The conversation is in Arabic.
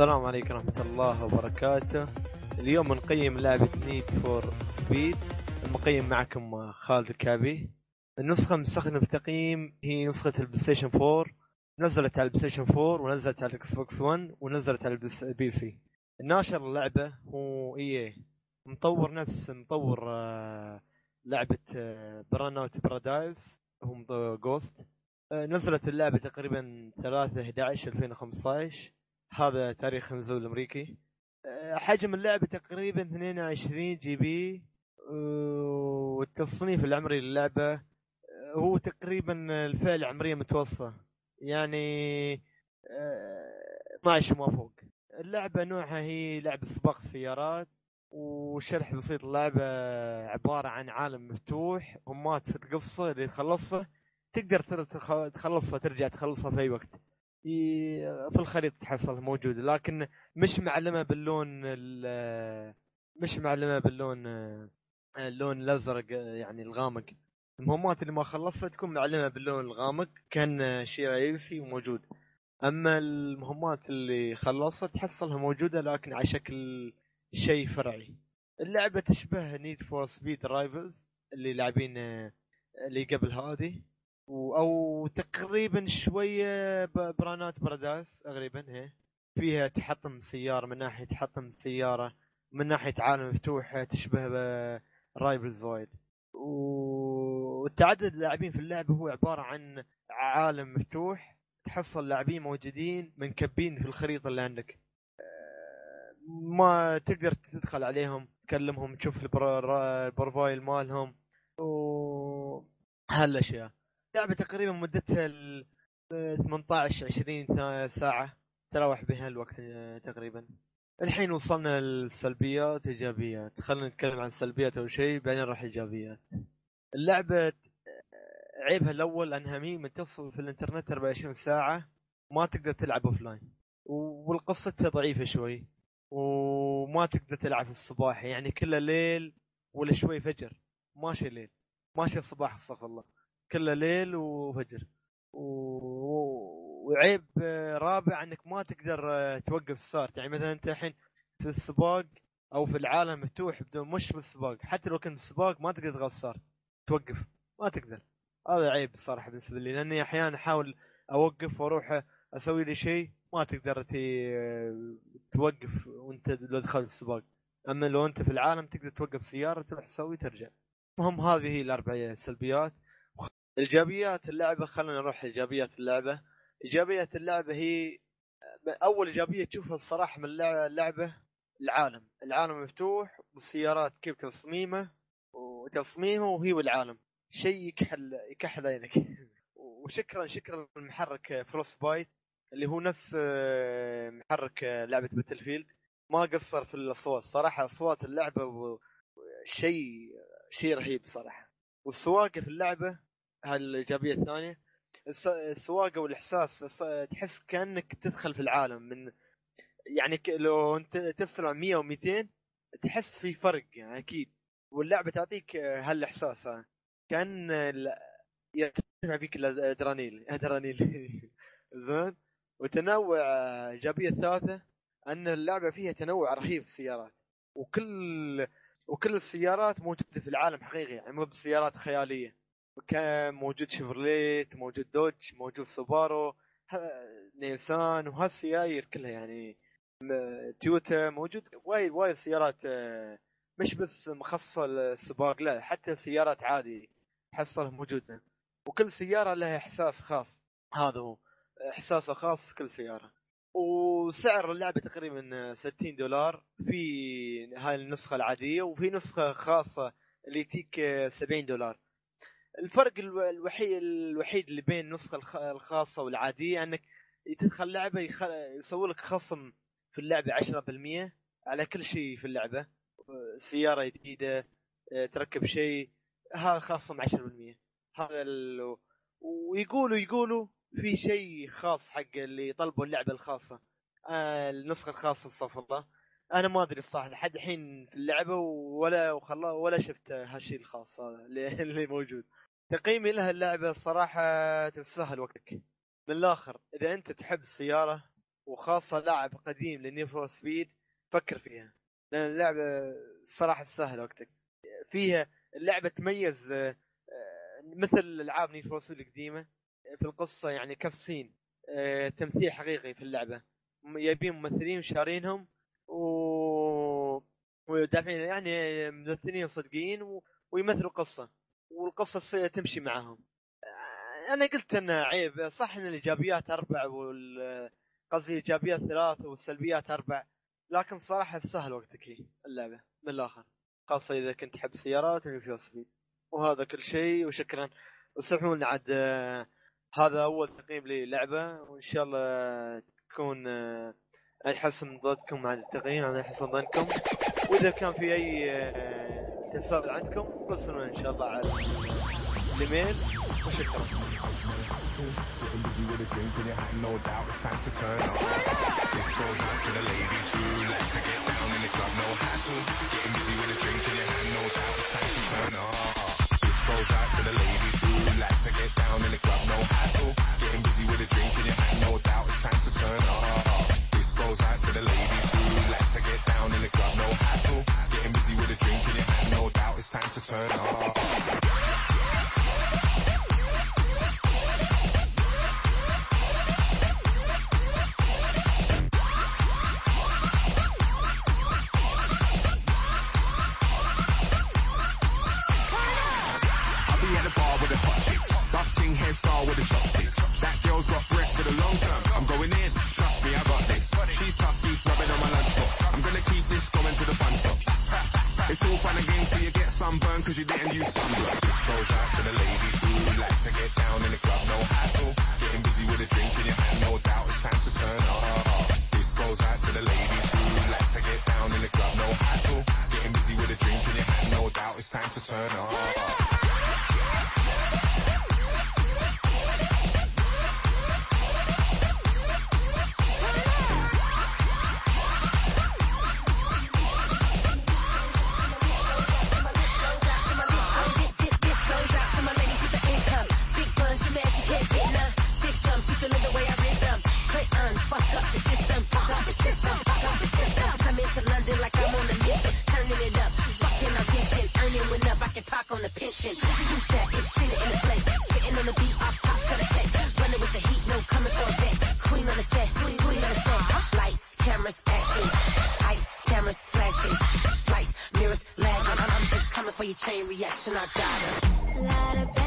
السلام عليكم ورحمة الله وبركاته. اليوم نقيم لعبة Need for Speed المقيم معكم خالد الكابي. النسخة المستخدمة في التقييم هي نسخة ال PlayStation 4 نزلت على ال PlayStation 4 ونزلت على ال Xbox 1 ونزلت على ال PC الناشر اللعبة هو EA مطور نفس مطور آه، لعبة Burnout Paradise هم Ghost نزلت اللعبة تقريبا 3 11 2015 هذا تاريخ النزول الأمريكي. آه، حجم اللعبه تقريبا 22 جي بي والتصنيف العمري للعبة آه، هو تقريبا الفئه العمريه متوسطة. يعني 12 وما فوق. اللعبة نوعها هي لعبه سباق سيارات وشرح بسيط. اللعبة عبارة عن عالم مفتوح همات في القفصة اللي تخلصها تقدر تخلصها ترجع تخلصها في أي وقت. في الخريطة تحصل موجودة لكن مش معلمة باللون مش معلمة باللون اللون الأزرق يعني الغامق. المهمات اللي ما خلصتها تكون معلمة باللون الغامق كأن شيء رئيسي وموجود. أما المهمات اللي خلصت تحصلها موجودة لكن على شكل شيء فرعي. اللعبة تشبه Need for Speed Rivals اللي لاعبين اللي قبل هذه. أو تقريبا شوية برانات براداس تقريبا هي. فيها تحطم سيارة من ناحية تحطم سيارة من ناحية عالم مفتوح تشبه رايفلز وايد والتعدد اللاعبين في اللعبه هو عبارة عن عالم مفتوح تحصل لاعبين موجودين منكبين في الخريطة اللي عندك. ما تقدر تدخل عليهم تكلمهم تشوف البروفايل مالهم. و هالأشياء. لعبة تقريبا مدتها 18 20 ساعة تراوح بها الوقت آه، تقريبا. الحين وصلنا للسلبيات إيجابيات. خلينا نتكلم عن سلبيات أو شيء بعدين نروح إيجابيات. اللعبة آه، عيبها الأول أنها مي متصل في الإنترنت 24 ساعة ما تقدر تلعب offline والقصتها ضعيفة شوي وما تقدر تلعب في الصباح يعني كله ليل ولا شوي فجر. ماشي ليل. ماشي الصباح استغفر الله. كله ليل وفجر. و... وعيب رابع انك ما تقدر توقف ال start يعني مثلا انت الحين في السباق أو في العالم مفتوح بدون مش في السباق. حتى لو كنت في السباق ما تقدر تغير ال start توقف. ما تقدر. هذا عيب صراحة بالنسبة لي. لأني أحيانا أحاول أوقف وأروح أسوي لي شيء ما تقدر تي... توقف وأنت لو دخلت في السباق. أما لو أنت في العالم تقدر توقف سيارة تروح تسوي ترجع. المهم هذه هي الأربع سلبيات. إيجابيات اللعبة خلينا نروح إيجابيات اللعبة. إيجابيات اللعبة هي أول إيجابية تشوفها الصراحة من اللعبة العالم. العالم مفتوح والسيارات كيف تصميمه وتصميمه وهي والعالم شيء يكحل يكحل عينك. وشكرا شكرا للمحرك Frostbite اللي هو نفس آه، محرك آه، لعبة Battlefield ما قصر في الأصوات. صراحة أصوات اللعبة شيء شيء رهيب صراحة. والسواقة في اللعبة هالإيجابية الثانية السواقة والإحساس تحس كأنك تدخل في العالم من يعني لو انت تسرع 100 و200 تحس في فرق يعني أكيد. واللعبة تعطيك هالإحساس هذا كأن يرتفع فيك الأدرانيل ادرانيل زين؟ وتنوع الإيجابية الثالثة أن اللعبة فيها تنوع رهيب في السيارات. وكل وكل السيارات موجوده في العالم حقيقي يعني مو بسيارات خيالية. كان موجود شيفرليت موجود دوج موجود سوبارو نيسان وهالسيايير كلها يعني تويوتا موجود. وايد وايد سيارات آه، مش بس مخصصة للسباق لا حتى سيارات عادي تحصلها موجودة. وكل سيارة لها إحساس خاص. هذا هو إحساسه خاص كل سيارة. وسعر اللعبة تقريبا 60 دولار. في هاي النسخة العادية وفي نسخة خاصة اللي تيك 70 دولار. الفرق الوحيد الوحيد اللي بين النسخة الخاصة والعادية أنك تدخل لعبة. يسوي لك خصم في اللعبة 10% على كل شيء في اللعبة. سيارة جديدة تركب شيء هذا خصم 10% هذا ال... ويقولوا يقولوا في شيء خاص حق اللي يطلبوا اللعبة الخاصة. آه النسخة الخاصة استغفر الله. أنا ما أدري الصراحه لحد الحين في اللعبة ولا وخلا ولا شفت هالشيء الخاص اللي موجود. تقييمي لها اللعبة الصراحه تستاهل وقتك. من الآخر إذا أنت تحب السيارة وخاصة لاعب قديم ل Need for Speed فكر فيها لأن اللعبة صراحة تستاهل وقتك. فيها اللعبة تميز آه، مثل ألعاب Need for Speed القديمة في القصة يعني cut scene آه، تمثيل حقيقي في اللعبة. يبين ممثلين شارينهم و ودافعين يعني ممثلين صدقين و... ويمثلوا قصة. والقصة تمشي معهم. أنا قلت انه عيب. صح إن الإيجابيات أربع وال قصدي الإيجابيات ثلاث والسلبيات أربع لكن صراحة تسهل وقتك هي اللعبة من الآخر. خاصة إذا كنت تحب السيارات في سبيد وهذا كل شيء وشكرا. وسامحونا عاد هذا أول تقييم للعبة وإن شاء الله تكون يحسن ضدكم مع التقييم أنا يحسن ظنكم وإذا كان في أي آه، تساؤل عندكم ارسلونا ان شاء الله على الايميل وشكرا goes out to the ladies who like to get down in the club, no hassle. Getting busy with a drink in your hand, no doubt it's time to turn up. This goes out to the ladies who like to get down in the club, no hassle. Getting busy with a drink in your hand, no doubt it's time to turn up. getting busy with a drink in it. No doubt it's time to turn up. Get cause you didn't use sunblock. This goes out to the ladies who like to get down in the club, no hassle. Getting busy with a drink in your hand, no doubt it's time to turn up. This goes out to the ladies who like to get down in the club, no hassle. Getting busy with a drink in your hand, no doubt it's time to turn up. Sergeant Pac on the pension. Use that, it's in in the place. Sitting on the beat, off top, cut a set. Running with the heat, no coming for a vet. Queen on the set, queen, queen on the set. Lights, cameras, action. Lights, cameras, flashing. Lights, mirrors, lagging. I'm, I'm just coming for your chain reaction, I got it.